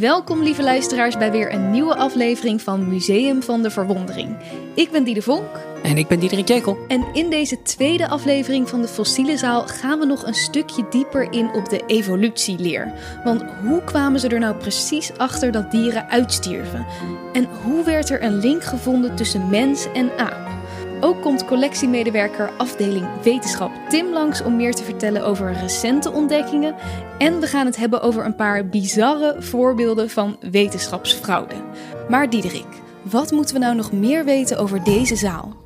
Welkom lieve luisteraars bij weer een nieuwe aflevering van Museum van de Verwondering. Ik ben Diede Vonk. En ik ben Diederik Jekel. En in deze tweede aflevering van de Fossiele Zaal gaan we nog een stukje dieper in op de evolutieleer. Want hoe kwamen ze er nou precies achter dat dieren uitstierven? En hoe werd er een link gevonden tussen mens en aap? Ook komt collectiemedewerker afdeling wetenschap Tim langs om meer te vertellen over recente ontdekkingen. En we gaan het hebben over een paar bizarre voorbeelden van wetenschapsfraude. Maar Diederik, wat moeten we nou nog meer weten over deze zaal?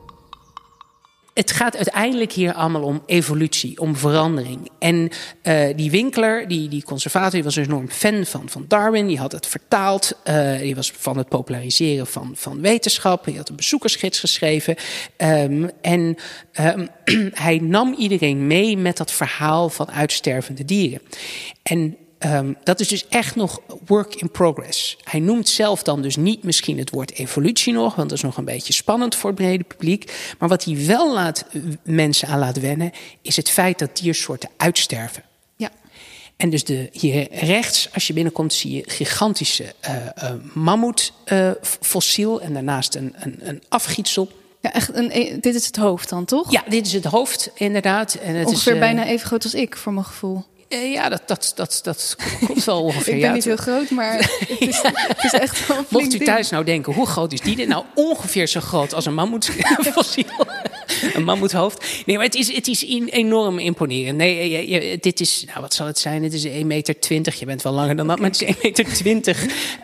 Het gaat uiteindelijk hier allemaal om evolutie, om verandering. En uh, die Winkler, die, die conservator, die was een enorm fan van, van Darwin. Die had het vertaald. Uh, die was van het populariseren van, van wetenschap. Hij had een bezoekersgids geschreven. Um, en um, hij nam iedereen mee met dat verhaal van uitstervende dieren. En Um, dat is dus echt nog work in progress. Hij noemt zelf dan dus niet misschien het woord evolutie nog, want dat is nog een beetje spannend voor het brede publiek. Maar wat hij wel laat, mensen aan laat wennen, is het feit dat diersoorten uitsterven. Ja. En dus de, hier rechts, als je binnenkomt, zie je gigantische uh, uh, mammoetfossiel uh, en daarnaast een, een, een afgietsel. Ja, echt een, dit is het hoofd dan, toch? Ja, dit is het hoofd, inderdaad. En het Ongeveer is, bijna even groot als ik, voor mijn gevoel. Uh, ja, dat, dat, dat, dat komt wel ongeveer. ik ben niet heel groot, maar het is, het is echt wel Mocht u ding. thuis nou denken, hoe groot is die? Nou, ongeveer zo groot als een mammoetfossiel. een mammoethoofd. Nee, maar het is, het is enorm imponerend. Nee, je, je, dit is, nou wat zal het zijn? Het is 1,20 meter. Je bent wel langer dan dat, maar het is 1,20 meter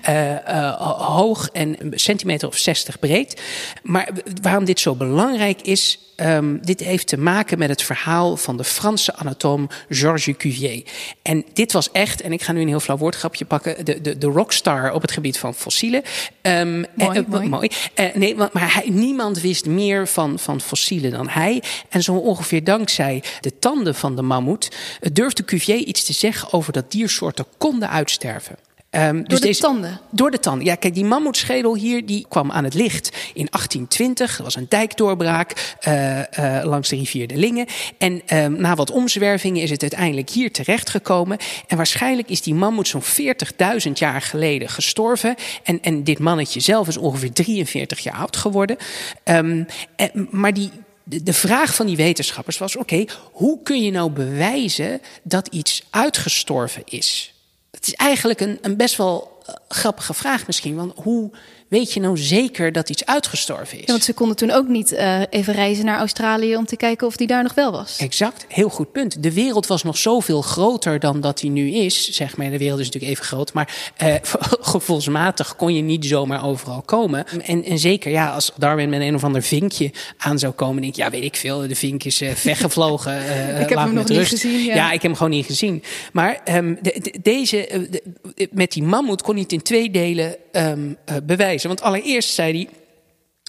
uh, uh, hoog en een centimeter of 60 breed. Maar waarom dit zo belangrijk is, um, dit heeft te maken met het verhaal van de Franse anatoom Georges Cuvier. En dit was echt, en ik ga nu een heel flauw woordgrapje pakken, de, de, de rockstar op het gebied van fossielen. Um, mooi, en, mooi. mooi. Uh, nee, maar hij, niemand wist meer van, van fossielen dan hij. En zo ongeveer dankzij de tanden van de mammoet durfde Cuvier iets te zeggen over dat diersoorten konden uitsterven. Um, door dus de deze, tanden? Door de tanden. Ja, kijk, die mammoetschedel hier die kwam aan het licht in 1820. Er was een dijkdoorbraak uh, uh, langs de rivier de Linge. En um, na wat omzwervingen is het uiteindelijk hier terechtgekomen. En waarschijnlijk is die mammoet zo'n 40.000 jaar geleden gestorven. En, en dit mannetje zelf is ongeveer 43 jaar oud geworden. Um, en, maar die, de, de vraag van die wetenschappers was: oké, okay, hoe kun je nou bewijzen dat iets uitgestorven is? Het is eigenlijk een, een best wel uh, grappige vraag misschien. Want hoe weet je nou zeker dat iets uitgestorven is? Ja, want ze konden toen ook niet uh, even reizen naar Australië om te kijken of die daar nog wel was. Exact, heel goed punt. De wereld was nog zoveel groter dan dat die nu is. Zeg maar, de wereld is natuurlijk even groot, maar uh, gevoelsmatig kon je niet zomaar overal komen. En, en zeker, ja, als Darwin met een of ander vinkje aan zou komen, denk ik, ja, weet ik veel, de vink is uh, weggevlogen. ik heb hem nog rust. niet gezien. Ja. ja. ik heb hem gewoon niet gezien. Maar um, de, de, deze, de, met die mammoet kon hij het in twee delen um, bewijzen. Want allereerst zei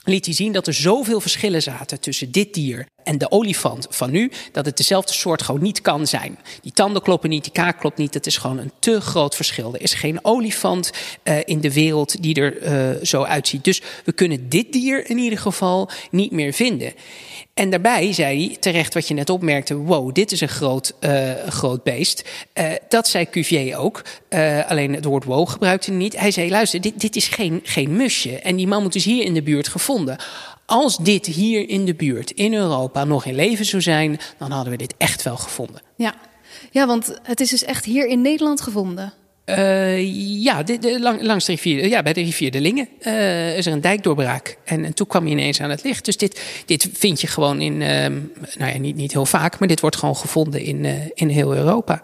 liet hij zien dat er zoveel verschillen zaten tussen dit dier en de olifant van nu, dat het dezelfde soort gewoon niet kan zijn. Die tanden kloppen niet, die kaak klopt niet, het is gewoon een te groot verschil. Er is geen olifant uh, in de wereld die er uh, zo uitziet. Dus we kunnen dit dier in ieder geval niet meer vinden. En daarbij zei hij terecht wat je net opmerkte: wow, dit is een groot, uh, groot beest. Dat zei Cuvier ook. Alleen het woord wow gebruikte hij niet. Hij zei: luister, dit, dit is geen, geen musje. En die man moet dus hier in de buurt gevonden. Als dit hier in de buurt, in Europa, nog in leven zou zijn, dan hadden we dit echt wel gevonden. Ja, ja want het is dus echt hier in Nederland gevonden. Uh, ja, de, de, lang, langs de rivier, ja, bij de rivier de Linge uh, is er een dijkdoorbraak. En, en toen kwam hij ineens aan het licht. Dus dit, dit vind je gewoon in, uh, nou ja, niet, niet heel vaak, maar dit wordt gewoon gevonden in, uh, in heel Europa.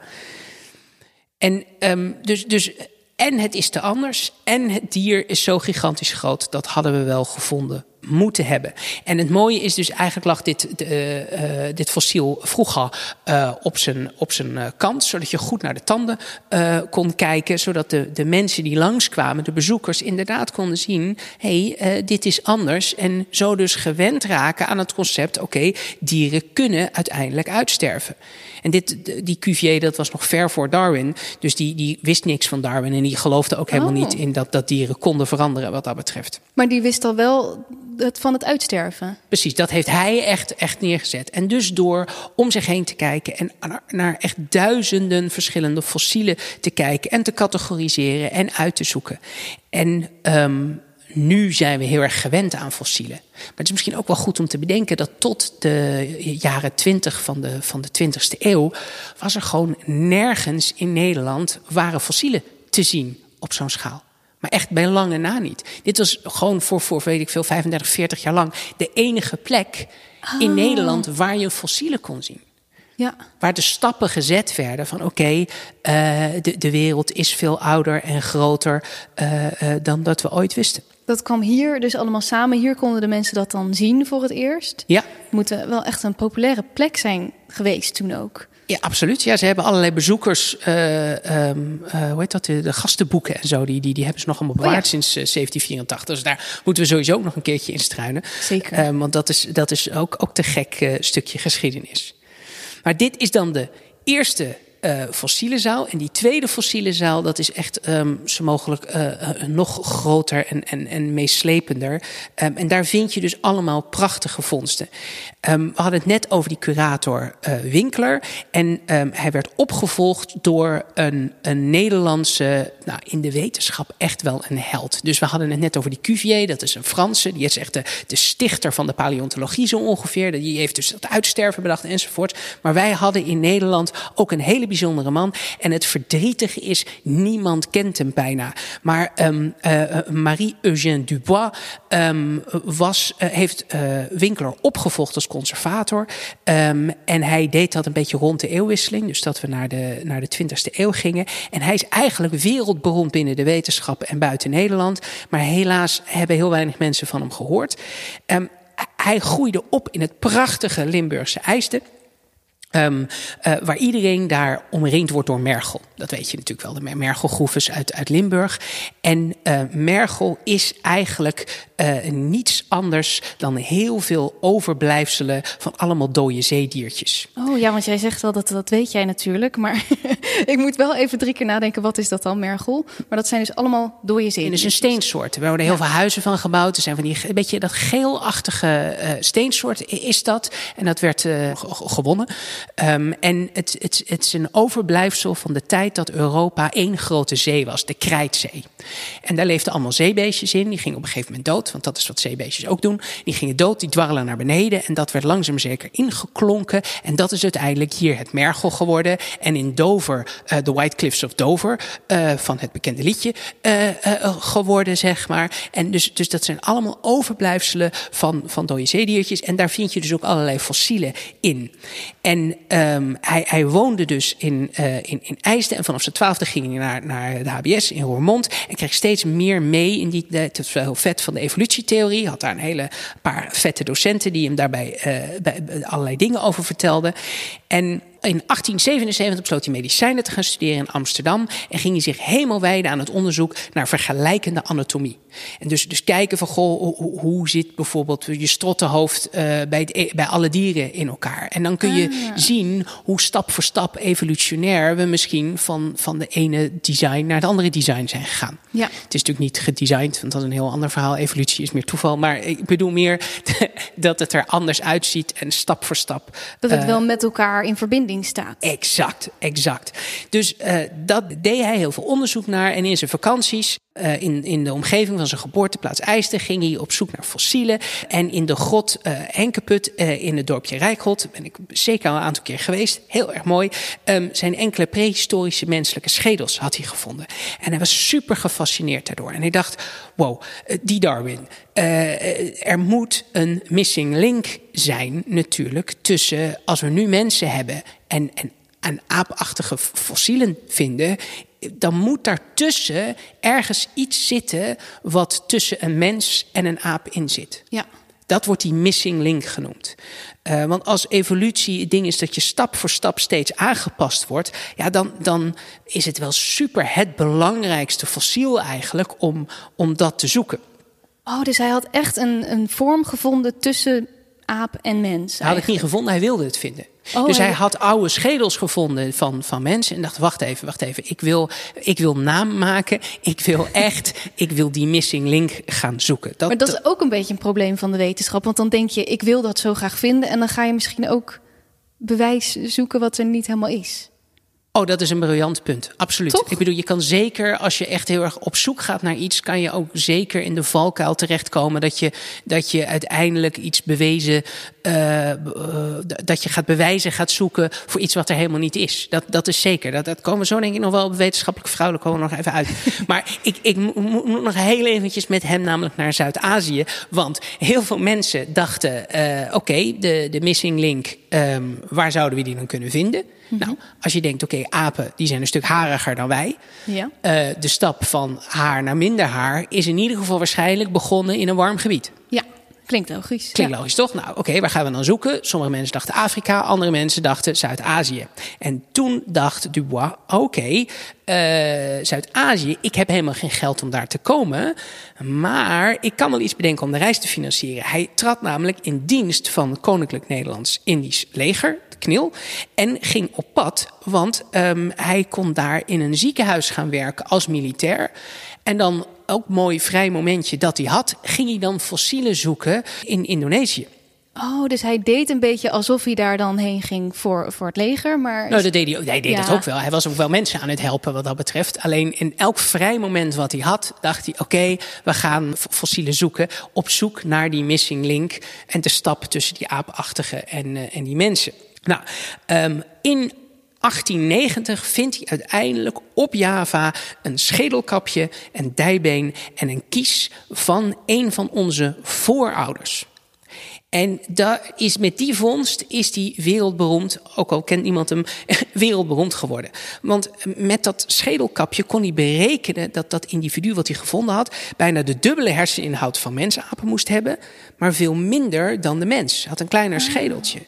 En um, dus, dus, en het is te anders, en het dier is zo gigantisch groot, dat hadden we wel gevonden moeten hebben. En het mooie is dus, eigenlijk lag dit, uh, uh, dit fossiel vroeger uh, op zijn, op zijn kant, zodat je goed naar de tanden kon kijken, zodat de, de mensen die langskwamen, de bezoekers, inderdaad konden zien, hé, hey, dit is anders. En zo dus gewend raken aan het concept, oké, dieren kunnen uiteindelijk uitsterven. En dit, die Cuvier, dat was nog ver voor Darwin. Dus die, die wist niks van Darwin. En die geloofde ook helemaal Oh. niet in dat, dat dieren konden veranderen wat dat betreft. Maar die wist al wel het, van het uitsterven. Precies, dat heeft hij echt, echt neergezet. En dus door om zich heen te kijken en naar, echt duizenden verschillende fossielen te kijken en te categoriseren en uit te zoeken. En um, nu zijn we heel erg gewend aan fossielen. Maar het is misschien ook wel goed om te bedenken dat tot de jaren 20 van de, van de 20ste eeuw was er gewoon nergens in Nederland waren fossielen te zien op zo'n schaal. Maar echt bij lange na niet. Dit was gewoon voor, voor weet ik veel, 35, 40 jaar lang de enige plek in ah. Nederland waar je fossielen kon zien. Ja. Waar de stappen gezet werden van oké, uh, de, de wereld is veel ouder en groter uh, uh, dan dat we ooit wisten. Dat kwam hier dus allemaal samen. Hier konden de mensen dat dan zien voor het eerst. Ja. Moet wel echt een populaire plek zijn geweest toen ook. Ja, absoluut. Ja, ze hebben allerlei bezoekers, uh, hoe heet dat, de, gastenboeken en zo, die, die, die hebben ze nog allemaal oh bewaard sinds 1784. Dus daar moeten we sowieso ook nog een keertje in struinen. Zeker. Want dat is, dat is ook, ook te gek stukje geschiedenis. Maar dit is dan de eerste uh, fossiele zaal. En die tweede fossiele zaal, dat is echt um, zo mogelijk uh, nog groter en, en, en meeslepender. Um, en daar vind je dus allemaal prachtige vondsten. Um, we hadden het net over die curator uh, Winkler. En hij werd opgevolgd door een, een Nederlandse, nou in de wetenschap echt wel een held. Dus we hadden het net over die Cuvier, dat is een Franse. Die is echt de, de stichter van de paleontologie zo ongeveer. Die heeft dus het uitsterven bedacht enzovoort. Maar wij hadden in Nederland ook een hele bijzondere man. En het verdrietige is, niemand kent hem bijna. Maar um, uh, Marie-Eugène Dubois um, was, uh, heeft uh, Winkler opgevolgd als conservator. Um, en hij deed dat een beetje rond de eeuwwisseling. Dus dat we naar de, naar de 20e eeuw gingen. En hij is eigenlijk wereldberoemd binnen de wetenschap en buiten Nederland. Maar helaas hebben heel weinig mensen van hem gehoord. Hij groeide op in het prachtige Limburgse IJsden. Um, uh, waar iedereen daar omringd wordt door Mergel. Dat weet je natuurlijk wel, de Mergelgroeves uit, uit Limburg. En uh, Mergel is eigenlijk uh, niets anders dan heel veel overblijfselen van allemaal dode zeediertjes. Oh ja, want jij zegt wel dat dat weet jij natuurlijk. Maar ik moet wel even drie keer nadenken, wat is dat dan, Mergel? Maar dat zijn dus allemaal dode zeediertjes. Het is een steensoort. Er worden heel veel huizen van gebouwd. Er zijn van die, een beetje dat geelachtige steensoort is dat. En dat werd gewonnen. Um, en het, het, het is een overblijfsel van de tijd dat Europa één grote zee was, de Krijtzee. En daar leefden allemaal zeebeestjes in. Die gingen op een gegeven moment dood, want dat is wat zeebeestjes ook doen. Die gingen dood, die dwarrelen naar beneden. En dat werd langzaam zeker ingeklonken. En dat is uiteindelijk hier het Mergel geworden. En in Dover, uh, The White Cliffs of Dover, uh, van het bekende liedje, uh, geworden, zeg maar. En dus, dus dat zijn allemaal overblijfselen van, van dode zeediertjes. En daar vind je dus ook allerlei fossielen in. En um, hij, hij woonde dus in, uh, in, in IJsden. En vanaf zijn twaalfde ging hij naar, naar de HBS in Roermond. En kreeg steeds meer mee in die. Het was wel heel vet van de evolutietheorie. Had daar een hele paar vette docenten die hem daarbij bij, allerlei dingen over vertelden. En in 1877 besloot hij medicijnen te gaan studeren in Amsterdam en ging hij zich helemaal wijden aan het onderzoek naar vergelijkende anatomie. En dus, dus kijken van, goh, hoe, hoe zit bijvoorbeeld je strottenhoofd uh, bij, e, bij alle dieren in elkaar? En dan kun je ah. zien hoe stap voor stap evolutionair we misschien van, van de ene design naar het andere design zijn gegaan. Ja. Het is natuurlijk niet gedesigned, want dat is een heel ander verhaal. Evolutie is meer toeval. Maar ik bedoel meer dat het er anders uitziet en stap voor stap. Dat het uh, wel met elkaar in verbinding staat. Exact, exact. Dus uh, dat deed hij heel veel onderzoek naar. En in zijn vakanties uh, in, in de omgeving van zijn geboorteplaats IJsden ging hij op zoek naar fossielen. En in de grot uh, Henkeput uh, in het dorpje Rijkgod, ben ik zeker al een aantal keer geweest, heel erg mooi, um, zijn enkele prehistorische menselijke schedels had hij gevonden. En hij was super gefascineerd daardoor. En hij dacht, wow, die Darwin, er moet een missing link zijn natuurlijk tussen als we nu mensen hebben en, en aan aapachtige fossielen vinden, dan moet daartussen ergens iets zitten wat tussen een mens en een aap in zit. Ja. Dat wordt die missing link genoemd. Uh, want als evolutie het ding is dat je stap voor stap steeds aangepast wordt, ja, dan, dan is het wel super het belangrijkste fossiel eigenlijk om, om dat te zoeken. Oh, dus hij had echt een, een vorm gevonden tussen aap en mens. Hij had het niet gevonden, hij wilde het vinden. Oh, dus hij hij- had oude schedels gevonden van, van mensen en dacht: wacht even, wacht even. Ik wil, ik wil naam maken. Ik wil echt, ik wil die missing link gaan zoeken. Dat, Maar dat is ook een beetje een probleem van de wetenschap. Want dan denk je, ik wil dat zo graag vinden. En dan ga je misschien ook bewijs zoeken wat er niet helemaal is. Oh, dat is een briljant punt. Absoluut. Toch? Ik bedoel, je kan zeker, als je echt heel erg op zoek gaat naar iets, kan je ook zeker in de valkuil terechtkomen dat je, dat je uiteindelijk iets bewezen, eh, eh, dat je gaat bewijzen, gaat zoeken voor iets wat er helemaal niet is. Dat, dat is zeker. Dat, dat komen we zo denk ik nog wel op wetenschappelijk vrouwelijk komen we nog even uit. maar ik, ik mo- mo- moet nog heel eventjes met hem namelijk naar Zuid-Azië. Want heel veel mensen dachten, eh, oké, de, de missing link, ehm, waar zouden we die dan kunnen vinden? Nou, als je denkt, oké, apen die zijn een stuk hariger dan wij. Ja. Eh, de stap van haar naar minder haar is in ieder geval waarschijnlijk begonnen in een warm gebied. Ja, klinkt logisch. Klinkt Ja. logisch, toch? Nou, oké, waar gaan we dan zoeken? Sommige mensen dachten Afrika, andere mensen dachten Zuid-Azië. En toen dacht Dubois, oké, eh, Zuid-Azië, ik heb helemaal geen geld om daar te komen. Maar ik kan wel iets bedenken om de reis te financieren. Hij trad namelijk in dienst van het Koninklijk Nederlands-Indisch leger, de KNIL. En ging op pad, want ehm, hij kon daar in een ziekenhuis gaan werken als militair. En dan ook mooi vrij momentje dat hij had, ging hij dan fossielen zoeken in Indonesië. Oh, dus hij deed een beetje alsof hij daar dan heen ging voor, voor het leger. Maar Nou, dat deed hij, ook- hij deed Ja. dat ook wel. Hij was ook wel mensen aan het helpen wat dat betreft. Alleen in elk vrij moment wat hij had, dacht hij: oké, we gaan fossielen zoeken. Op zoek naar die missing link en de stap tussen die aapachtige en, eh, en die mensen. Nou, ehm, in 1890 vindt hij uiteindelijk op Java een schedelkapje, een dijbeen en een kies van een van onze voorouders. En daar is, met die vondst is die wereldberoemd, ook al kent niemand hem, wereldberoemd geworden. Want met dat schedelkapje kon hij berekenen dat dat individu wat hij gevonden had, bijna de dubbele herseninhoud van mensapen moest hebben, maar veel minder dan de mens. Hij had een kleiner schedeltje.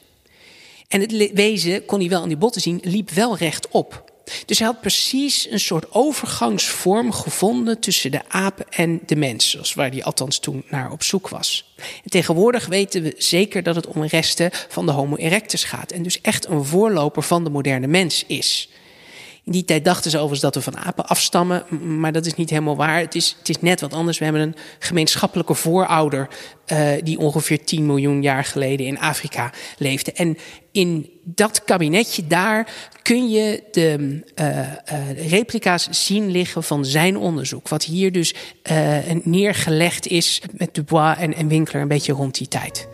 En het wezen, kon hij wel aan die botten zien, liep wel rechtop. Dus hij had precies een soort overgangsvorm gevonden tussen de aap en de mens, zoals waar hij althans toen naar op zoek was. En tegenwoordig weten we zeker dat het om resten van de Homo erectus gaat en dus echt een voorloper van de moderne mens is. In die tijd dachten ze overigens dat we van apen afstammen, maar dat is niet helemaal waar. Het is, het is net wat anders. We hebben een gemeenschappelijke voorouder eh, die ongeveer 10 miljoen jaar geleden in Afrika leefde. En in dat kabinetje daar kun je de eh, eh, replica's zien liggen van zijn onderzoek. Wat hier dus eh, neergelegd is met Dubois en, en Winkler een beetje rond die tijd.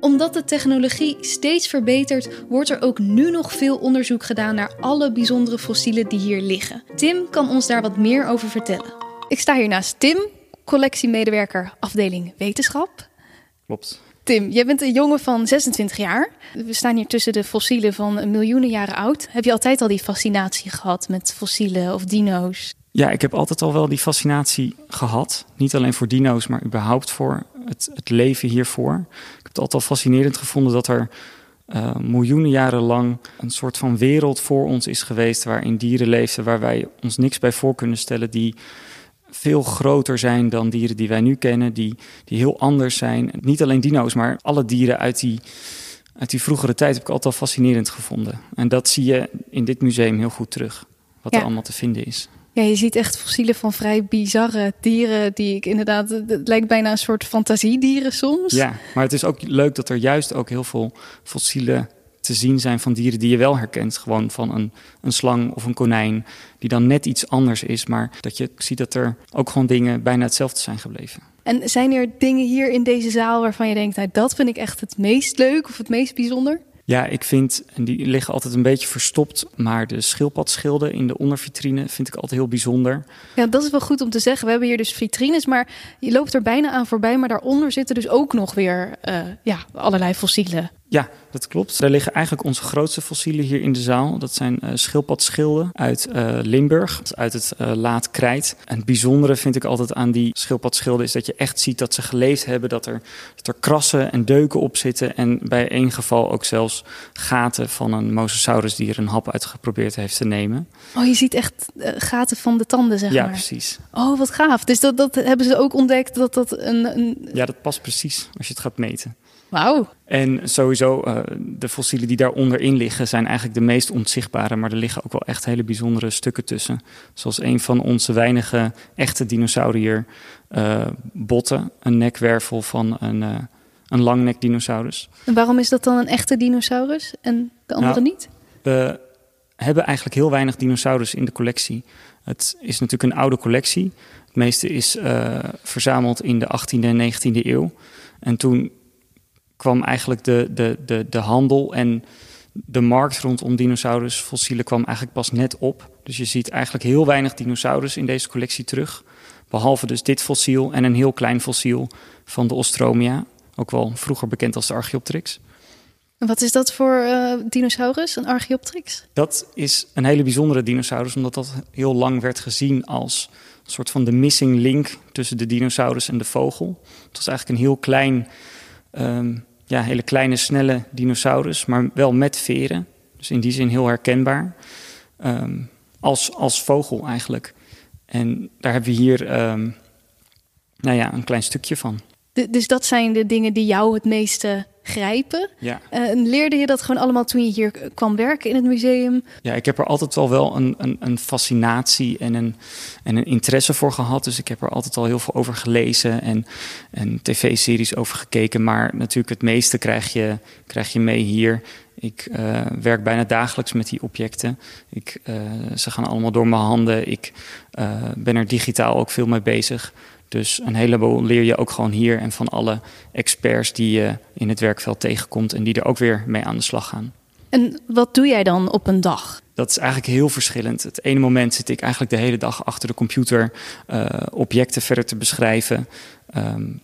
Omdat de technologie steeds verbetert, wordt er ook nu nog veel onderzoek gedaan naar alle bijzondere fossielen die hier liggen. Tim kan ons daar wat meer over vertellen. Ik sta hier naast Tim, collectiemedewerker afdeling wetenschap. Klopt. Tim, jij bent een jongen van 26 jaar. We staan hier tussen de fossielen van miljoenen jaren oud. Heb je altijd al die fascinatie gehad met fossielen of dino's? Ja, ik heb altijd al wel die fascinatie gehad. Niet alleen voor dino's, maar überhaupt voor het, het leven hiervoor. Ik heb het altijd al fascinerend gevonden dat er eh, miljoenen jaren lang een soort van wereld voor ons is geweest. waarin dieren leefden, waar wij ons niks bij voor kunnen stellen. die veel groter zijn dan dieren die wij nu kennen, die, die heel anders zijn. Niet alleen dino's, maar alle dieren uit die, uit die vroegere tijd heb ik altijd al fascinerend gevonden. En dat zie je in dit museum heel goed terug, wat Ja. er allemaal te vinden is. Ja, je ziet echt fossielen van vrij bizarre dieren die ik inderdaad... Het lijkt bijna een soort fantasiedieren soms. Ja, maar het is ook leuk dat er juist ook heel veel fossielen te zien zijn van dieren die je wel herkent. Gewoon van een, een slang of een konijn, die dan net iets anders is. Maar dat je ziet dat er ook gewoon dingen bijna hetzelfde zijn gebleven. En zijn er dingen hier in deze zaal waarvan je denkt... Nou, dat vind ik echt het meest leuk of het meest bijzonder? Ja, ik vind, en die liggen altijd een beetje verstopt, maar de schildpadschilden in de ondervitrine vind ik altijd heel bijzonder. Ja, dat is wel goed om te zeggen. We hebben hier dus vitrines, maar je loopt er bijna aan voorbij. Maar daaronder zitten dus ook nog weer eh, ja, allerlei fossielen. Ja, dat klopt. Daar liggen eigenlijk onze grootste fossielen hier in de zaal. Dat zijn eh schildpadschilden uit eh, Limburg, uit het eh, laat krijt. En het bijzondere vind ik altijd aan die schildpadschilden is dat je echt ziet dat ze geleefd hebben, dat er, dat er krassen en deuken op zitten en bij één geval ook zelfs gaten van een mosasaurus die er een hap uit geprobeerd heeft te nemen. Oh, je ziet echt gaten van de tanden, zeg ja, maar. precies. Oh, wat gaaf. Dus dat, dat hebben ze ook ontdekt dat dat een... een... Ja, dat past precies als je het gaat meten. Wauw. En sowieso, uh, de fossielen die daaronder in liggen zijn eigenlijk de meest onzichtbare. Maar er liggen ook wel echt hele bijzondere stukken tussen. Zoals een van onze weinige echte dinosaurier uh, botten. Een nekwervel van een, uh, een langnek-dinosaurus. En waarom is dat dan een echte dinosaurus en de andere Nou, niet? We hebben eigenlijk heel weinig dinosaurus in de collectie. Het is natuurlijk een oude collectie. Het meeste is verzameld in de 18e en 19e eeuw. En toen kwam eigenlijk de, de, de, de handel en de markt rondom dinosaurusfossielen kwam eigenlijk pas net op. Dus je ziet eigenlijk heel weinig dinosaurus in deze collectie terug. Behalve dus dit fossiel en een heel klein fossiel van de Ostromia. Ook wel vroeger bekend als de Archaeopteryx. Wat is dat voor uh, dinosaurus, een Archaeopteryx? Dat is een hele bijzondere dinosaurus, omdat dat heel lang werd gezien als een soort van de missing link tussen de dinosaurus en de vogel. Het was eigenlijk een heel klein, um, ja, hele kleine, snelle dinosaurus, maar wel met veren. Dus in die zin heel herkenbaar. Um, als, als vogel eigenlijk. En daar hebben we hier um, nou ja, een klein stukje van. Dus dat zijn de dingen die jou het meeste grijpen. Ja. Uh, leerde je dat gewoon allemaal toen je hier kwam werken in het museum? Ja, ik heb er altijd al wel een, een, een fascinatie en een, en een interesse voor gehad. Dus ik heb er altijd al heel veel over gelezen en, en tv-series over gekeken. Maar natuurlijk het meeste krijg je, krijg je mee hier. Ik uh, werk bijna dagelijks met die objecten. Ik, uh, ze gaan allemaal door mijn handen. Ik ben er digitaal ook veel mee bezig. Dus een heleboel leer je ook gewoon hier en van alle experts die je in het werkveld tegenkomt en die er ook weer mee aan de slag gaan. En wat doe jij dan op een dag? Dat is eigenlijk heel verschillend. Het ene moment zit ik eigenlijk de hele dag achter de computer uh, objecten verder te beschrijven. Um,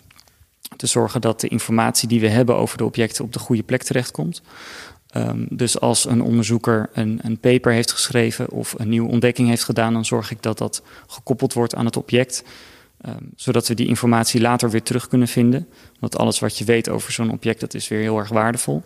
te zorgen dat de informatie die we hebben over de objecten op de goede plek terechtkomt. Um, dus als een onderzoeker een, een paper heeft geschreven of een nieuwe ontdekking heeft gedaan, dan zorg ik dat dat gekoppeld wordt aan het object. Um, zodat we die informatie later weer terug kunnen vinden. Want alles wat je weet over zo'n object, dat is weer heel erg waardevol.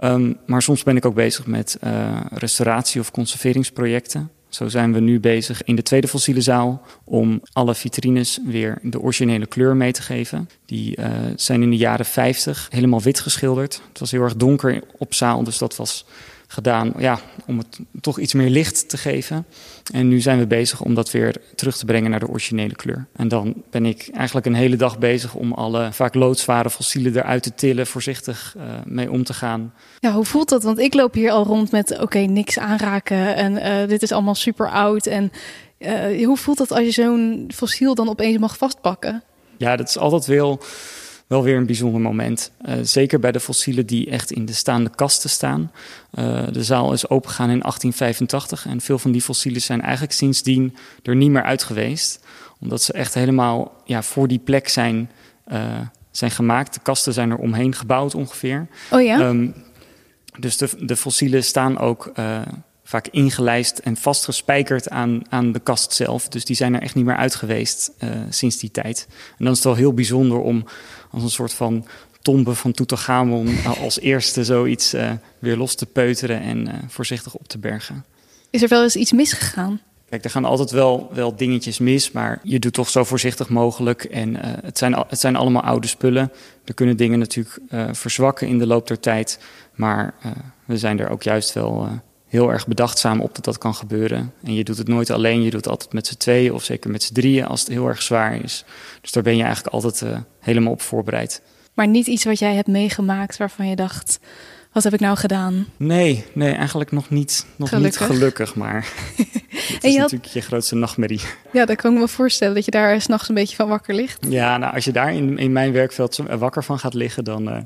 Um, maar soms ben ik ook bezig met uh, restauratie- of conserveringsprojecten. Zo zijn we nu bezig in de tweede fossiele zaal om alle vitrines weer de originele kleur mee te geven. Die uh, zijn in de jaren 50 helemaal wit geschilderd. Het was heel erg donker op zaal, dus dat was gedaan ja, om het toch iets meer licht te geven. En nu zijn we bezig om dat weer terug te brengen naar de originele kleur. En dan ben ik eigenlijk een hele dag bezig om alle vaak loodzware fossielen eruit te tillen, voorzichtig uh, mee om te gaan. Ja, hoe voelt dat? Want ik loop hier al rond met oké, okay, niks aanraken en uh, dit is allemaal super oud. En uh, hoe voelt dat als je zo'n fossiel dan opeens mag vastpakken? Ja, dat is altijd wel wel weer een bijzonder moment. Uh, zeker bij de fossielen die echt in de staande kasten staan. Uh, de zaal is opengegaan in 1885 en veel van die fossielen zijn eigenlijk sindsdien er niet meer uit geweest. Omdat ze echt helemaal ja, voor die plek zijn, uh, zijn gemaakt. De kasten zijn er omheen gebouwd ongeveer. Oh ja? Um, dus de, de fossielen staan ook vaak ingelijst en vastgespijkerd aan, aan de kast zelf. Dus die zijn er echt niet meer uit geweest uh, sinds die tijd. En dan is het wel heel bijzonder om als een soort van tombe van Tutankhamon als eerste zoiets uh, weer los te peuteren en voorzichtig op te bergen. Is er wel eens iets misgegaan? Kijk, er gaan altijd wel, wel dingetjes mis, maar je doet toch zo voorzichtig mogelijk. En uh, het, zijn, het zijn allemaal oude spullen. Er kunnen dingen natuurlijk verzwakken in de loop der tijd. Maar we zijn er ook juist wel heel erg bedachtzaam op dat dat kan gebeuren. En je doet het nooit alleen, je doet het altijd met z'n tweeën of zeker met z'n drieën als het heel erg zwaar is. Dus daar ben je eigenlijk altijd uh, helemaal op voorbereid. Maar niet iets wat jij hebt meegemaakt waarvan je dacht, wat heb ik nou gedaan? Nee, nee eigenlijk nog niet, nog gelukkig. niet gelukkig, maar het is je had... natuurlijk je grootste nachtmerrie. Ja, dat kan ik me voorstellen, dat je daar s'nachts een beetje van wakker ligt. Ja, nou als je daar in, in mijn werkveld wakker van gaat liggen, dan, uh,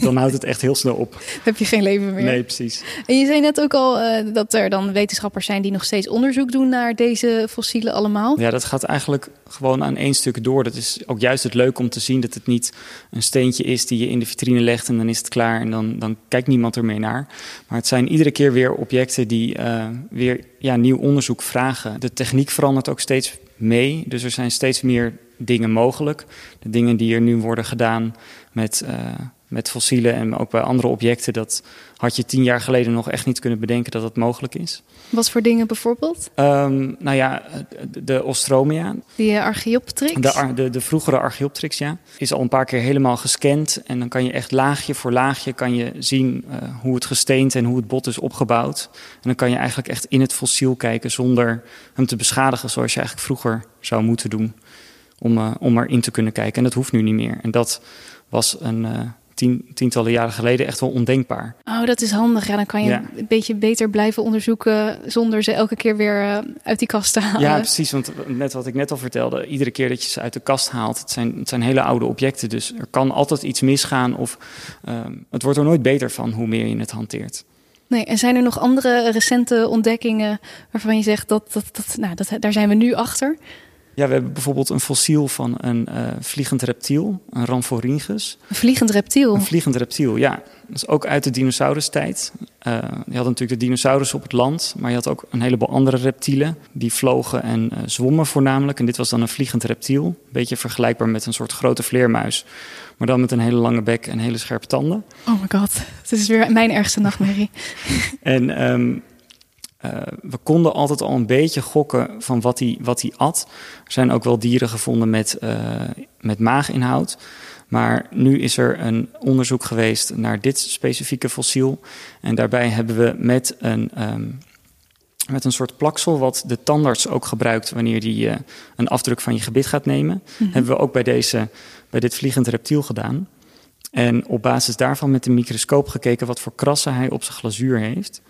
dan houdt het echt heel snel op. Heb je geen leven meer. Nee, precies. En je zei net ook al uh, dat er dan wetenschappers zijn die nog steeds onderzoek doen naar deze fossielen allemaal. Ja, dat gaat eigenlijk gewoon aan één stuk door. Dat is ook juist het leuk om te zien dat het niet een steentje is die je in de vitrine legt en dan is het klaar en dan, dan kijkt niemand er meer naar. Maar het zijn iedere keer weer objecten die uh, weer ja, nieuw onderzoek vragen. De techniek verandert ook steeds mee, dus er zijn steeds meer dingen mogelijk. De dingen die er nu worden gedaan met uh, met fossielen en ook bij andere objecten. Dat had je tien jaar geleden nog echt niet kunnen bedenken dat het mogelijk is. Wat voor dingen bijvoorbeeld? Um, nou ja, de Ostromia. Die eh, Archaeopteryx? De, de, de, vroegere Archaeopteryx, ja. Is al een paar keer helemaal gescand. En dan kan je echt laagje voor laagje kan je zien uh, hoe het gesteend en hoe het bot is opgebouwd. En dan kan je eigenlijk echt in het fossiel kijken zonder hem te beschadigen zoals je eigenlijk vroeger zou moeten doen. Om, uh, om erin te kunnen kijken. En dat hoeft nu niet meer. En dat was een tien, tientallen jaren geleden echt wel ondenkbaar. Oh, dat is handig. Ja, dan kan je een beetje beter blijven onderzoeken zonder ze elke keer weer uh, uit die kast te halen. Ja, precies. Want net wat ik net al vertelde, iedere keer dat je ze uit de kast haalt, het zijn, het zijn hele oude objecten. Dus er kan altijd iets misgaan of uh, het wordt er nooit beter van hoe meer je het hanteert. Nee, en zijn er nog andere recente ontdekkingen waarvan je zegt dat, dat, dat, nou, dat daar zijn we nu achter? Ja, we hebben bijvoorbeeld een fossiel van een uh, vliegend reptiel, een Rhamphorhynchus. Een vliegend reptiel? Een vliegend reptiel, ja. Dat is ook uit de dinosaurustijd. Uh, je had natuurlijk de dinosaurus op het land, maar je had ook een heleboel andere reptielen. Die vlogen en uh, zwommen voornamelijk. En dit was dan een vliegend reptiel. Een beetje vergelijkbaar met een soort grote vleermuis. Maar dan met een hele lange bek en hele scherpe tanden. Oh my god, het is weer mijn ergste nachtmerrie. en um, uh, we konden altijd al een beetje gokken van wat hij, wat hij at. Er zijn ook wel dieren gevonden met, uh, met maaginhoud. Maar nu is er een onderzoek geweest naar dit specifieke fossiel. En daarbij hebben we met een, um, met een soort plaksel, wat de tandarts ook gebruikt wanneer die uh, een afdruk van je gebit gaat nemen, mm-hmm. hebben we ook bij, deze, bij dit vliegend reptiel gedaan. En op basis daarvan met een microscoop gekeken wat voor krassen hij op zijn glazuur heeft.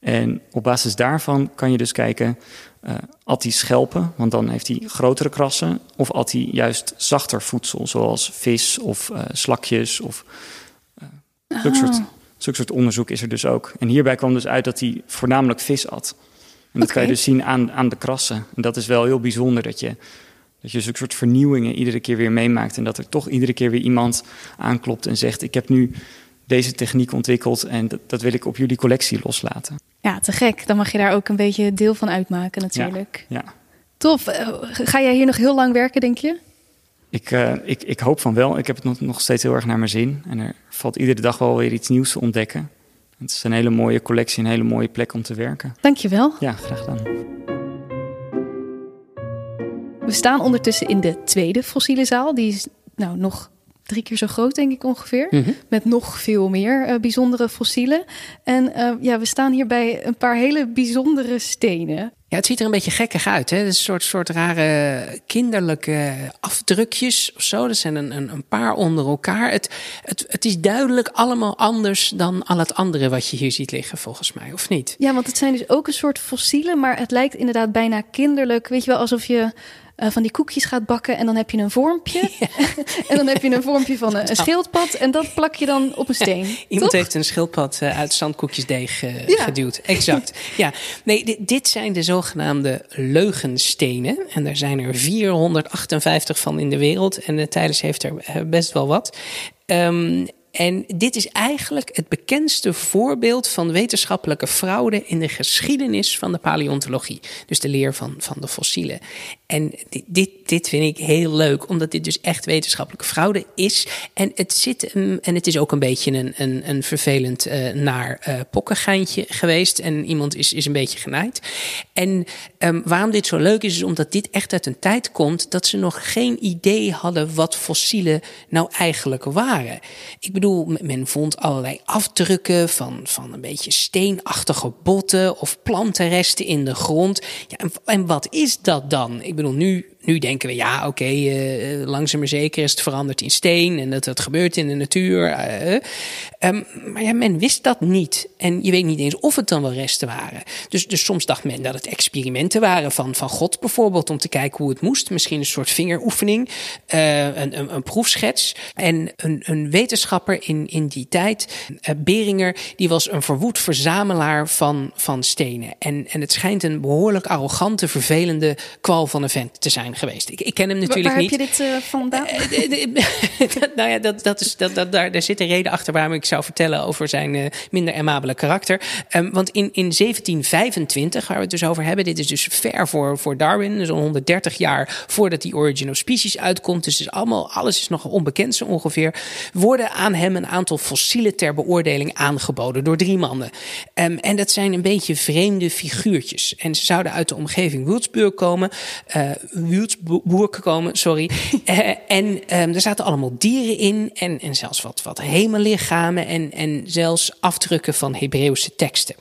En op basis daarvan kan je dus kijken, uh, at hij schelpen, want dan heeft hij grotere krassen, of at hij juist zachter voedsel, zoals vis of uh, slakjes of uh, zulk, soort, zulk soort onderzoek is er dus ook. En hierbij kwam dus uit dat hij voornamelijk vis at. En dat okay. kan je dus zien aan, aan de krassen. En dat is wel heel bijzonder dat je, dat je zulke soort vernieuwingen iedere keer weer meemaakt. En dat er toch iedere keer weer iemand aanklopt en zegt: Ik heb nu deze techniek ontwikkeld en dat, dat, wil ik op jullie collectie loslaten. Ja, te gek. Dan mag je daar ook een beetje deel van uitmaken natuurlijk. Ja. ja. Tof. Eh, ga jij hier nog heel lang werken, denk je? Ik, uh, ik, ik hoop van wel. Ik heb het nog, nog steeds heel erg naar mijn zin. En er valt iedere dag wel weer iets nieuws te ontdekken. Het is een hele mooie collectie, een hele mooie plek om te werken. Dankjewel. Ja, graag gedaan. We staan ondertussen in de tweede fossiele zaal. Die is nou nog drie keer zo groot, denk ik ongeveer. Mm -hmm. Met nog veel meer uh, bijzondere fossielen. En uh, ja, we staan hier bij een paar hele bijzondere stenen. Ja, het ziet er een beetje gekkig uit. Hè? Het is een soort, soort rare kinderlijke afdrukjes of zo. Dat zijn een, een, een paar onder elkaar. Het, het, het is duidelijk allemaal anders dan al het andere wat je hier ziet liggen, volgens mij, of niet? Ja, want het zijn dus ook een soort fossielen, maar het lijkt inderdaad bijna kinderlijk. Weet je wel, alsof je uh, van die koekjes gaat bakken en dan heb je een vormpje. Ja. en dan heb je een vormpje van een, een, schildpad en dat plak je dan op een steen. Ja, iemand toch? heeft een schildpad uh, uit zandkoekjesdeeg uh, ja. geduwd. Exact. ja, nee, dit, dit, zijn de zogenaamde leugenstenen. En er zijn er 458 van in de wereld. En de Tijdens heeft er best wel wat. Um, en dit is eigenlijk het bekendste voorbeeld van wetenschappelijke fraude in de geschiedenis van de paleontologie. Dus de leer van, van de fossielen. En dit, dit, dit vind ik heel leuk, omdat dit dus echt wetenschappelijke fraude is. En het, zit, en het is ook een beetje een, een, een vervelend uh, naar uh, pokkengeintje geweest. En iemand is, is een beetje genaaid. En um, waarom dit zo leuk is, is omdat dit echt uit een tijd komt dat ze nog geen idee hadden wat fossielen nou eigenlijk waren. Ik bedoel, men vond allerlei afdrukken van, van een beetje steenachtige botten of plantenresten in de grond. Ja, en, en wat is dat dan? Ik bedoel, nu, nu denken we, ja, oké, okay, uh, langzaam maar zeker is het veranderd in steen en dat het gebeurt in de natuur. Uh, um, maar ja, men wist dat niet. En je weet niet eens of het dan wel resten waren. Dus, dus soms dacht men dat het experimenten waren van, van God bijvoorbeeld, om te kijken hoe het moest. Misschien een soort vingeroefening, een, een, een, proefschets. En een, een wetenschapper in, in die tijd, Beringer, die was een verwoed verzamelaar van, van stenen. En, en het schijnt een behoorlijk arrogante, vervelende kwal van een vent te zijn geweest. Ik, ik ken hem natuurlijk waar niet. Waar heb je dit uh, vandaan? nou ja, dat, dat is, dat, dat, daar, daar zit een reden achter waarom ik zou vertellen over zijn uh, minder amabele karakter. Um, want in, in 1725, waar we het dus over hebben, dit is dus ver voor, voor Darwin, dus al 130 jaar voordat die Origin of Species uitkomt. Dus is allemaal, alles is nog onbekend zo ongeveer. Worden aan hem een aantal fossielen ter beoordeling aangeboden door drie mannen. Um, en dat zijn een beetje vreemde figuurtjes. En ze zouden uit de omgeving Würzburg komen. Uh, Würzburg komen, sorry. uh, en um, er zaten allemaal dieren in. En, en zelfs wat, wat hemellichamen. En, en zelfs afdrukken van Hebreeuwse teksten.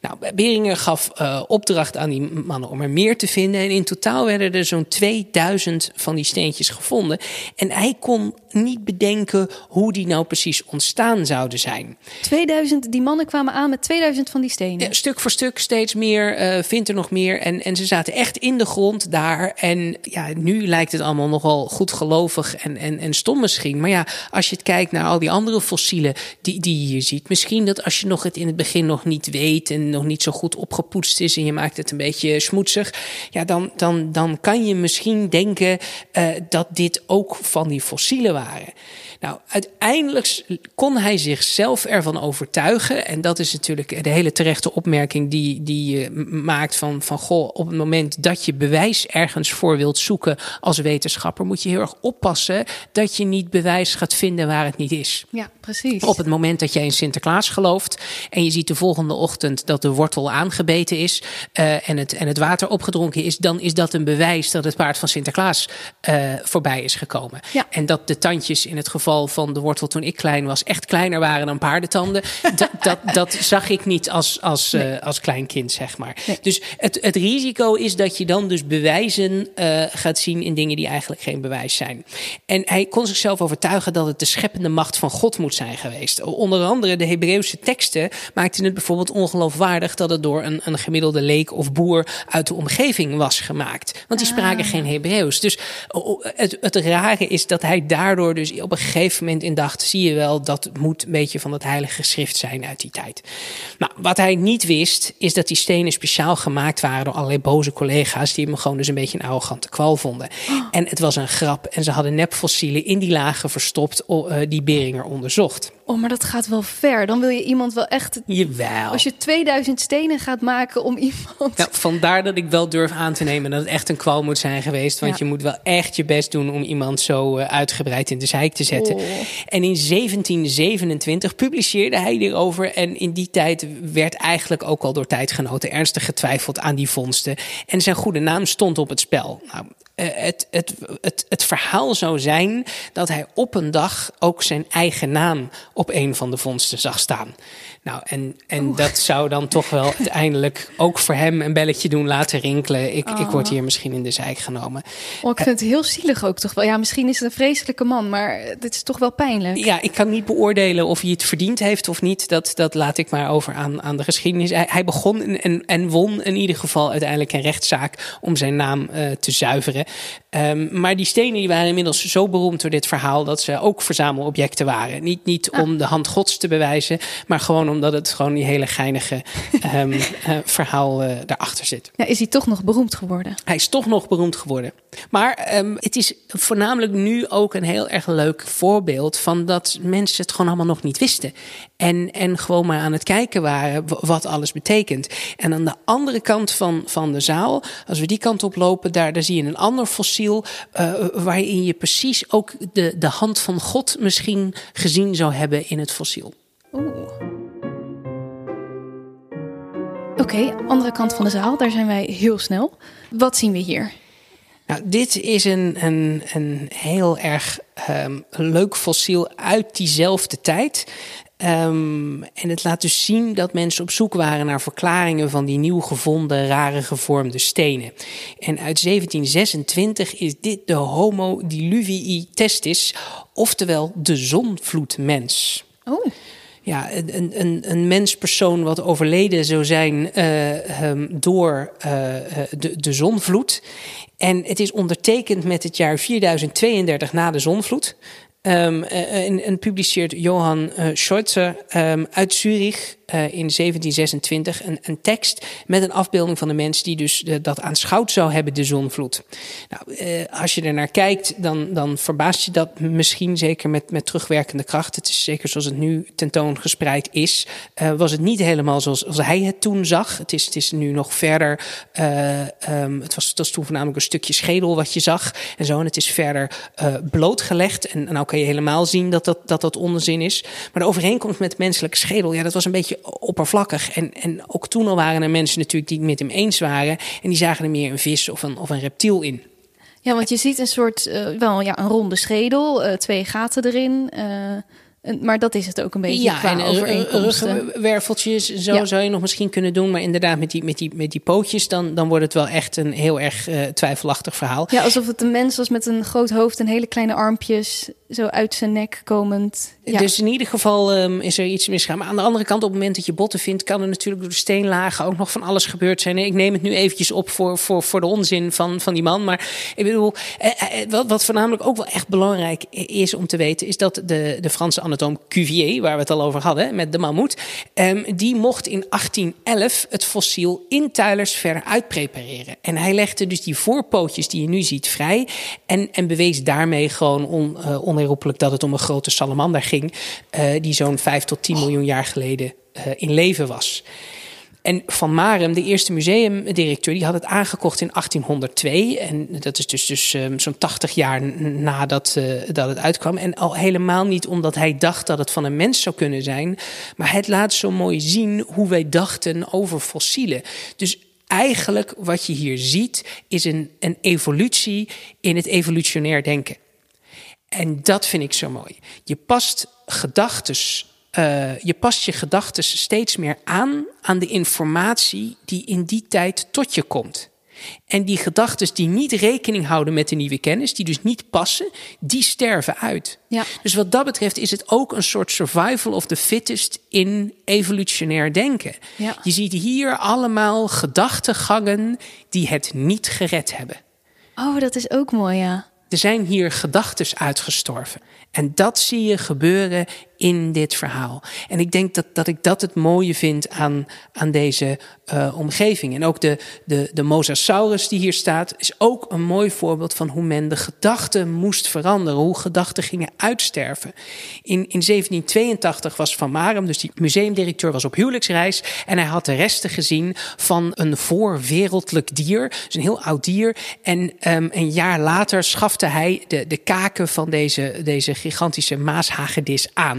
Nou, Beringer gaf uh, opdracht aan die mannen om er meer te vinden. En in totaal werden er zo'n 2000 van die steentjes gevonden. En hij kon niet bedenken hoe die nou precies ontstaan zouden zijn. 2000, die mannen kwamen aan met 2000 van die stenen. Ja, stuk voor stuk steeds meer, uh, vindt er nog meer. En, en ze zaten echt in de grond daar. En ja, nu lijkt het allemaal nogal goed gelovig en, en, en stom misschien. Maar ja, als je het kijkt naar al die andere fossielen die, die je hier ziet. Misschien dat als je nog het in het begin nog niet weet en nog niet zo goed opgepoetst is en je maakt het een beetje smoetsig. Ja, dan, dan, dan kan je misschien denken uh, dat dit ook van die fossielen waren. Nou, uiteindelijk kon hij zichzelf ervan overtuigen. En dat is natuurlijk de hele terechte opmerking die, die je maakt van, van goh, op het moment dat je bewijs ergens voor wilt zoeken als wetenschapper, moet je heel erg oppassen dat je niet bewijs gaat vinden waar het niet is. Ja, precies. Op het moment dat jij in Sinterklaas gelooft en je ziet de volgende ochtend dat de wortel aangebeten is uh, en, het, en het water opgedronken is, dan is dat een bewijs dat het paard van Sinterklaas uh, voorbij is gekomen. Ja. En dat de tandjes in het geval van de wortel toen ik klein was echt kleiner waren dan paardentanden. dat, dat, dat zag ik niet als, als, nee. uh, als klein kind, zeg maar. Nee. Dus het, het risico is dat je dan dus bewijzen gaat zien in dingen die eigenlijk geen bewijs zijn. En hij kon zichzelf overtuigen dat het de scheppende macht van God moet zijn geweest. Onder andere de Hebreeuwse teksten maakten het bijvoorbeeld ongeloofwaardig dat het door een, een gemiddelde leek of boer uit de omgeving was gemaakt. Want die spraken Ah. geen Hebreeuws. Dus oh, het, het rare is dat hij daardoor dus op een gegeven moment in dacht, zie je wel, dat moet een beetje van het heilige schrift zijn uit die tijd. Nou, wat hij niet wist, is dat die stenen speciaal gemaakt waren door allerlei boze collega's die hem gewoon dus een beetje een arrogante kwal vonden. En het was een grap en ze hadden nepfossielen in die lagen verstopt uh, die Beringer onderzocht. Oh, maar dat gaat wel ver. Dan wil je iemand wel echt. Jawel. Als je 2000 stenen gaat maken om iemand. Nou, vandaar dat ik wel durf aan te nemen dat het echt een kwal moet zijn geweest. Want Ja. je moet wel echt je best doen om iemand zo uh, uitgebreid in de zeik te zetten. Oh. En in 1727 publiceerde hij hierover. En in die tijd werd eigenlijk ook al door tijdgenoten ernstig getwijfeld aan die vondsten. En zijn goede naam stond op het spel. Nou, eh, het, het, het, het verhaal zou zijn dat hij op een dag ook zijn eigen naam op een van de vondsten zag staan. Nou, en, en dat zou dan toch wel uiteindelijk ook voor hem een belletje doen laten rinkelen. Ik, ik word hier misschien in de zijk genomen. Oh, ik vind het heel zielig ook toch wel. Ja, misschien is het een vreselijke man, maar dit is toch wel pijnlijk. Ja, ik kan niet beoordelen of hij het verdiend heeft of niet. Dat, dat laat ik maar over aan, aan de geschiedenis. Hij, hij begon en, en, en won in ieder geval uiteindelijk een rechtszaak om zijn naam uh, te zuiveren. Um, maar die stenen die waren inmiddels zo beroemd door dit verhaal dat ze ook verzamelobjecten waren. Niet, niet Ah. om de hand gods te bewijzen, maar gewoon omdat het gewoon die hele geinige um, uh, verhaal uh, daarachter zit. Ja, is hij toch nog beroemd geworden? Hij is toch nog beroemd geworden. Maar um, het is voornamelijk nu ook een heel erg leuk voorbeeld van dat mensen het gewoon allemaal nog niet wisten. En, en gewoon maar aan het kijken waren wat alles betekent. En aan de andere kant van, van de zaal, als we die kant op lopen, daar, daar zie je een ander fossiel. Uh, waarin je precies ook de, de hand van God misschien gezien zou hebben in het fossiel. Oeh. Oké, okay, andere kant van de zaal, daar zijn wij heel snel. Wat zien we hier? Nou, dit is een, een, een heel erg um, leuk fossiel uit diezelfde tijd. Um, en het laat dus zien dat mensen op zoek waren naar verklaringen van die nieuw gevonden, rare gevormde stenen. En uit 1726 is dit de Homo diluvii testis, oftewel de zonvloedmens. Oh. Ja, een, een, een menspersoon wat overleden zou zijn uh, um, door uh, de, de zonvloed. En het is ondertekend met het jaar 4032 na de zonvloed. Um, en, publiceert Johan Scheuze um, uit Zurich in 1726 een, een, tekst met een afbeelding van de mens die dus dat aanschouwd zou hebben, de zonvloed. Nou, als je er naar kijkt, dan, dan verbaast je dat misschien zeker met, met terugwerkende kracht. Het is zeker zoals het nu tentoongespreid is, was het niet helemaal zoals, zoals hij het toen zag. Het is, het is nu nog verder. Um, het, was, het was toen voornamelijk een stukje schedel wat je zag en zo. En het is verder blootgelegd. En, en nou kan je helemaal zien dat dat, dat dat onzin is. Maar de overeenkomst met menselijke schedel, ja, dat was een beetje oppervlakkig. En, en ook toen al waren er mensen natuurlijk die het met hem eens waren. En die zagen er meer een vis of een, of een reptiel in. Ja, want je ziet een soort, uh, wel ja, een ronde schedel, uh, twee gaten erin. Uh, maar dat is het ook een beetje ja, qua en ruggenwerveltjes, zo ja. zou je nog misschien kunnen doen. Maar inderdaad, met die, met die, met die pootjes, dan, dan wordt het wel echt een heel erg uh, twijfelachtig verhaal. Ja, alsof het een mens was met een groot hoofd en hele kleine armpjes zo uit zijn nek komend. Ja. Dus in ieder geval um, is er iets misgaan. Maar aan de andere kant, op het moment dat je botten vindt, kan er natuurlijk door de steenlagen ook nog van alles gebeurd zijn. Ik neem het nu eventjes op voor, voor, voor de onzin van, van die man. Maar ik bedoel, eh, eh, wat, wat voornamelijk ook wel echt belangrijk is om te weten, is dat de, de Franse anatoom Cuvier, waar we het al over hadden, met de mammoet, um, die mocht in 1811 het fossiel in tuilers verder uitprepareren. En hij legde dus die voorpootjes die je nu ziet vrij en, en bewees daarmee gewoon on, uh, onherroepelijk dat het om een grote salamander ging, uh, die zo'n 5 tot 10 miljoen jaar geleden uh, in leven was. En Van Marem, de eerste museumdirecteur, die had het aangekocht in 1802. En dat is dus, dus um, zo'n 80 jaar nadat uh, dat het uitkwam. En al helemaal niet omdat hij dacht dat het van een mens zou kunnen zijn. Maar het laat zo mooi zien hoe wij dachten over fossielen. Dus eigenlijk wat je hier ziet, is een, een evolutie in het evolutionair denken. En dat vind ik zo mooi. Je past gedachtes, uh, je past je gedachten steeds meer aan aan de informatie die in die tijd tot je komt. En die gedachten die niet rekening houden met de nieuwe kennis, die dus niet passen, die sterven uit. Ja. Dus wat dat betreft is het ook een soort survival of the fittest in evolutionair denken. Ja. Je ziet hier allemaal gedachtegangen die het niet gered hebben. Oh, dat is ook mooi, ja. Er zijn hier gedachten uitgestorven. En dat zie je gebeuren in dit verhaal. En ik denk dat, dat ik dat het mooie vind aan, aan deze uh, omgeving. En ook de, de, de Mosasaurus die hier staat, is ook een mooi voorbeeld van hoe men de gedachten moest veranderen. Hoe gedachten gingen uitsterven. In, in 1782 was Van Marum, dus die museumdirecteur, was op huwelijksreis. En hij had de resten gezien van een voorwereldelijk dier. Dus een heel oud dier. En um, een jaar later schafte hij de, de kaken van deze, deze gigantische maashagedis aan.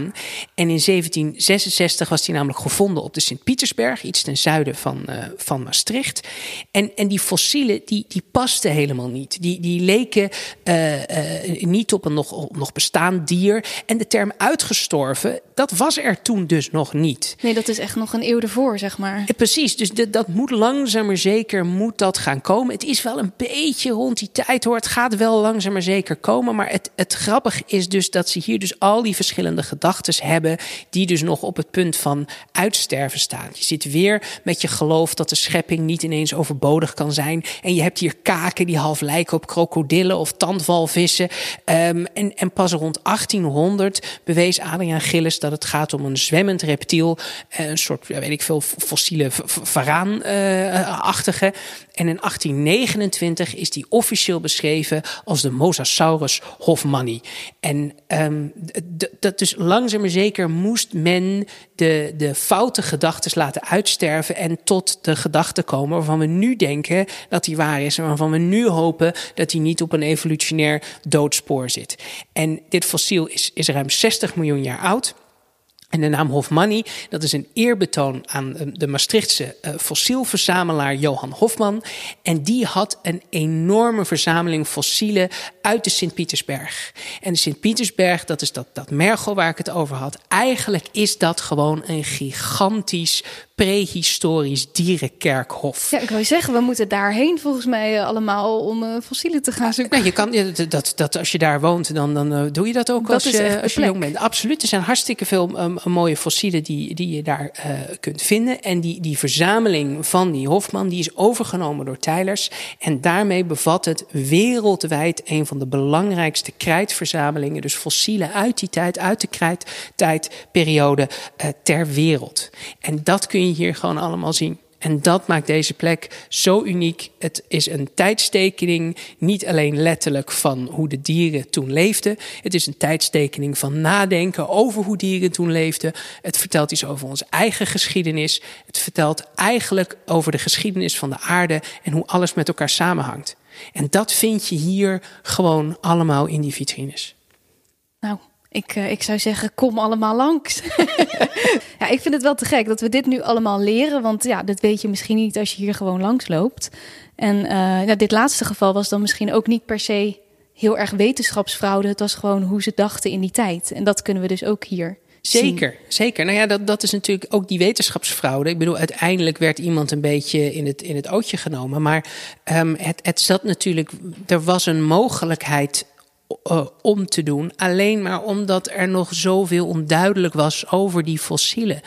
En in 1766 was hij namelijk gevonden op de Sint-Pietersberg, iets ten zuiden van, uh, van Maastricht. En, en die fossielen, die, die pasten helemaal niet. Die, die leken uh, uh, niet op een nog, nog bestaand dier. En de term uitgestorven, dat was er toen dus nog niet. Nee, dat is echt nog een eeuw ervoor, zeg maar. Precies, dus de, dat moet langzaam maar zeker moet dat gaan komen. Het is wel een beetje rond die tijd hoor. Het gaat wel langzaam maar zeker komen. Maar het, het grappige is dus dat ze hier dus al die verschillende gedachten hebben die dus nog op het punt van uitsterven staan. Je zit weer met je geloof dat de schepping niet ineens overbodig kan zijn. En je hebt hier kaken die half lijken op krokodillen of tandwalvissen. Um, en, en pas rond 1800 bewees Adriaan Gillis dat het gaat om een zwemmend reptiel. Eh, een soort, weet ik veel, fossiele varaanachtige. En in 1829 is die officieel beschreven als de Mosasaurus hofmanni. En um, dat dus langzaam maar zeker moest men de, de foute gedachten laten uitsterven en tot de gedachte komen waarvan we nu denken dat die waar is en waarvan we nu hopen dat die niet op een evolutionair doodspoor zit. En dit fossiel is, is ruim 60 miljoen jaar oud. En de naam Hofmanni, dat is een eerbetoon aan eh, de Maastrichtse uh, fossielverzamelaar Johan Hofman. En die had een enorme verzameling fossielen uit de Sint-Pietersberg. En de Sint-Pietersberg, dat is dat, dat Mergel waar ik het over had. Eigenlijk is dat gewoon een gigantisch prehistorisch dierenkerkhof. Ja, ik wil je zeggen, we moeten daarheen volgens mij eh, allemaal om uh, fossielen te gaan zoeken. Nou, je kan, dat, dat, als je daar woont, dan, dan uh, doe je dat ook dat als, je, als je jong bent. Absoluut, er zijn hartstikke veel um, mooie fossielen die, die je daar uh, kunt vinden. En die, die verzameling van die Hofman die is overgenomen door Tylers. En daarmee bevat het wereldwijd een van de belangrijkste krijtverzamelingen. Dus fossielen uit die tijd, uit de krijttijdperiode ter wereld. En dat kun je hier gewoon allemaal zien. En dat maakt deze plek zo uniek. Het is een tijdstekening, niet alleen letterlijk van hoe de dieren toen leefden. Het is een tijdstekening van nadenken over hoe dieren toen leefden. Het vertelt iets over onze eigen geschiedenis. Het vertelt eigenlijk over de geschiedenis van de aarde en hoe alles met elkaar samenhangt. En dat vind je hier gewoon allemaal in die vitrines. Nou, ik, uh, ik zou zeggen, kom allemaal langs. ja, ik vind het wel te gek dat we dit nu allemaal leren. Want ja, dat weet je misschien niet als je hier gewoon langs loopt. En uh, nou, dit laatste geval was dan misschien ook niet per se heel erg wetenschapsfraude. Het was gewoon hoe ze dachten in die tijd. En dat kunnen we dus ook hier Zeker, zeker. Nou ja, dat, dat is natuurlijk ook die wetenschapsfraude. Ik bedoel, uiteindelijk werd iemand een beetje in het, in het ootje genomen. Maar um, het, het zat natuurlijk, er was een mogelijkheid uh, om te doen. Alleen maar omdat er nog zoveel onduidelijk was over die fossielen.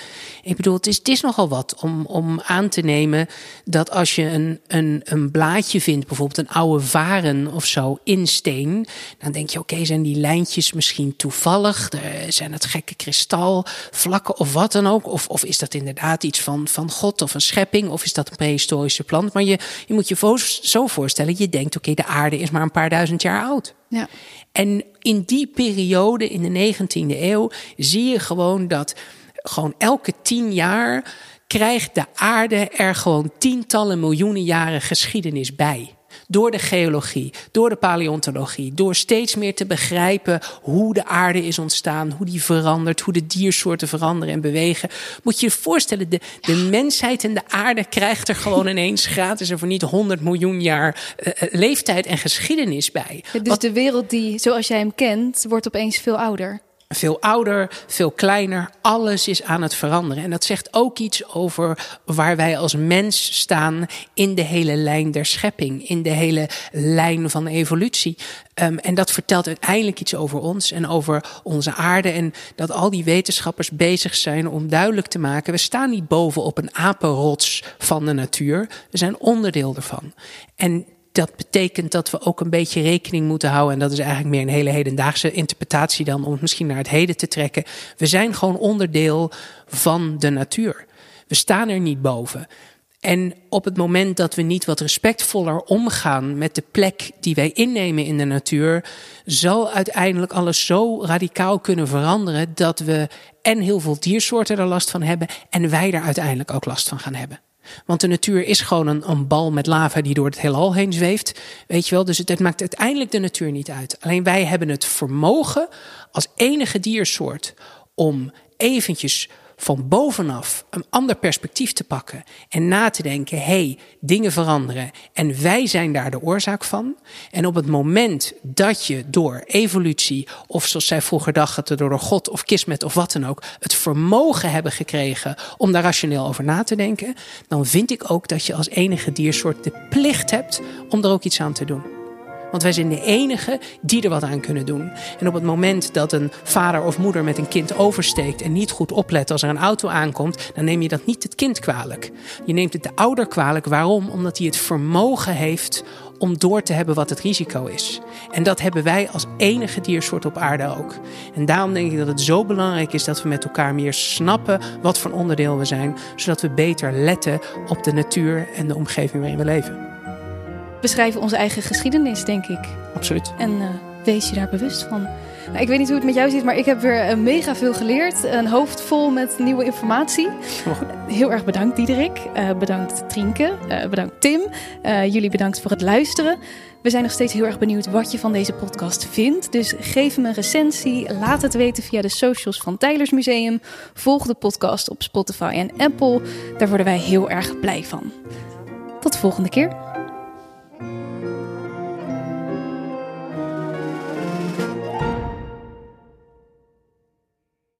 Ik bedoel, het is, het is nogal wat om, om aan te nemen dat als je een, een, een blaadje vindt, bijvoorbeeld een oude varen of zo in steen, dan denk je: oké, zijn die lijntjes misschien toevallig? Zijn het gekke kristalvlakken of wat dan ook? Of, of is dat inderdaad iets van, van God of een schepping? Of is dat een prehistorische plant? Maar je, je moet je zo voorstellen: je denkt: oké, de aarde is maar een paar duizend jaar oud. Ja. En in die periode, in de 19e eeuw, zie je gewoon dat gewoon elke tien jaar krijgt de aarde er gewoon tientallen miljoenen jaren geschiedenis bij. Door de geologie, door de paleontologie, door steeds meer te begrijpen hoe de aarde is ontstaan, hoe die verandert, hoe de diersoorten veranderen en bewegen. Moet je je voorstellen, de, de mensheid en de aarde krijgt er gewoon ineens gratis en voor niet 100 miljoen jaar uh, leeftijd en geschiedenis bij. dus Wat, de wereld die, zoals jij hem kent, wordt opeens veel ouder veel ouder, veel kleiner. Alles is aan het veranderen. En dat zegt ook iets over waar wij als mens staan in de hele lijn der schepping, in de hele lijn van evolutie. Um, en dat vertelt uiteindelijk iets over ons en over onze aarde. En dat al die wetenschappers bezig zijn om duidelijk te maken: we staan niet boven op een apenrots van de natuur. We zijn onderdeel ervan. En dat betekent dat we ook een beetje rekening moeten houden. En dat is eigenlijk meer een hele hedendaagse interpretatie dan om het misschien naar het heden te trekken. We zijn gewoon onderdeel van de natuur. We staan er niet boven. En op het moment dat we niet wat respectvoller omgaan met de plek die wij innemen in de natuur, zal uiteindelijk alles zo radicaal kunnen veranderen dat we en heel veel diersoorten er last van hebben en wij er uiteindelijk ook last van gaan hebben. Want de natuur is gewoon een, een, bal met lava die door het heelal heen zweeft. Weet je wel, dus het, het, maakt uiteindelijk de natuur niet uit. Alleen wij hebben het vermogen als enige diersoort om eventjes van bovenaf een ander perspectief te pakken en na te denken: hé, hey, dingen veranderen en wij zijn daar de oorzaak van. En op het moment dat je door evolutie, of zoals zij vroeger dachten, door God of kismet of wat dan ook, het vermogen hebben gekregen om daar rationeel over na te denken, dan vind ik ook dat je als enige diersoort de plicht hebt om er ook iets aan te doen. Want wij zijn de enige die er wat aan kunnen doen. En op het moment dat een vader of moeder met een kind oversteekt en niet goed oplet als er een auto aankomt, dan neem je dat niet het kind kwalijk. Je neemt het de ouder kwalijk. Waarom? Omdat hij het vermogen heeft om door te hebben wat het risico is. En dat hebben wij als enige diersoort op aarde ook. En daarom denk ik dat het zo belangrijk is dat we met elkaar meer snappen wat voor onderdeel we zijn, zodat we beter letten op de natuur en de omgeving waarin we leven beschrijven onze eigen geschiedenis, denk ik. Absoluut. En uh, wees je daar bewust van. Nou, ik weet niet hoe het met jou zit, maar ik heb weer uh, mega veel geleerd. Een hoofd vol met nieuwe informatie. Heel erg bedankt, Diederik. Uh, bedankt, Trienke. bedankt, Tim. jullie bedankt voor het luisteren. We zijn nog steeds heel erg benieuwd wat je van deze podcast vindt. Dus geef hem een recensie. Laat het weten via de socials van Tylers Museum. Volg de podcast op Spotify en Apple. Daar worden wij heel erg blij van. Tot de volgende keer.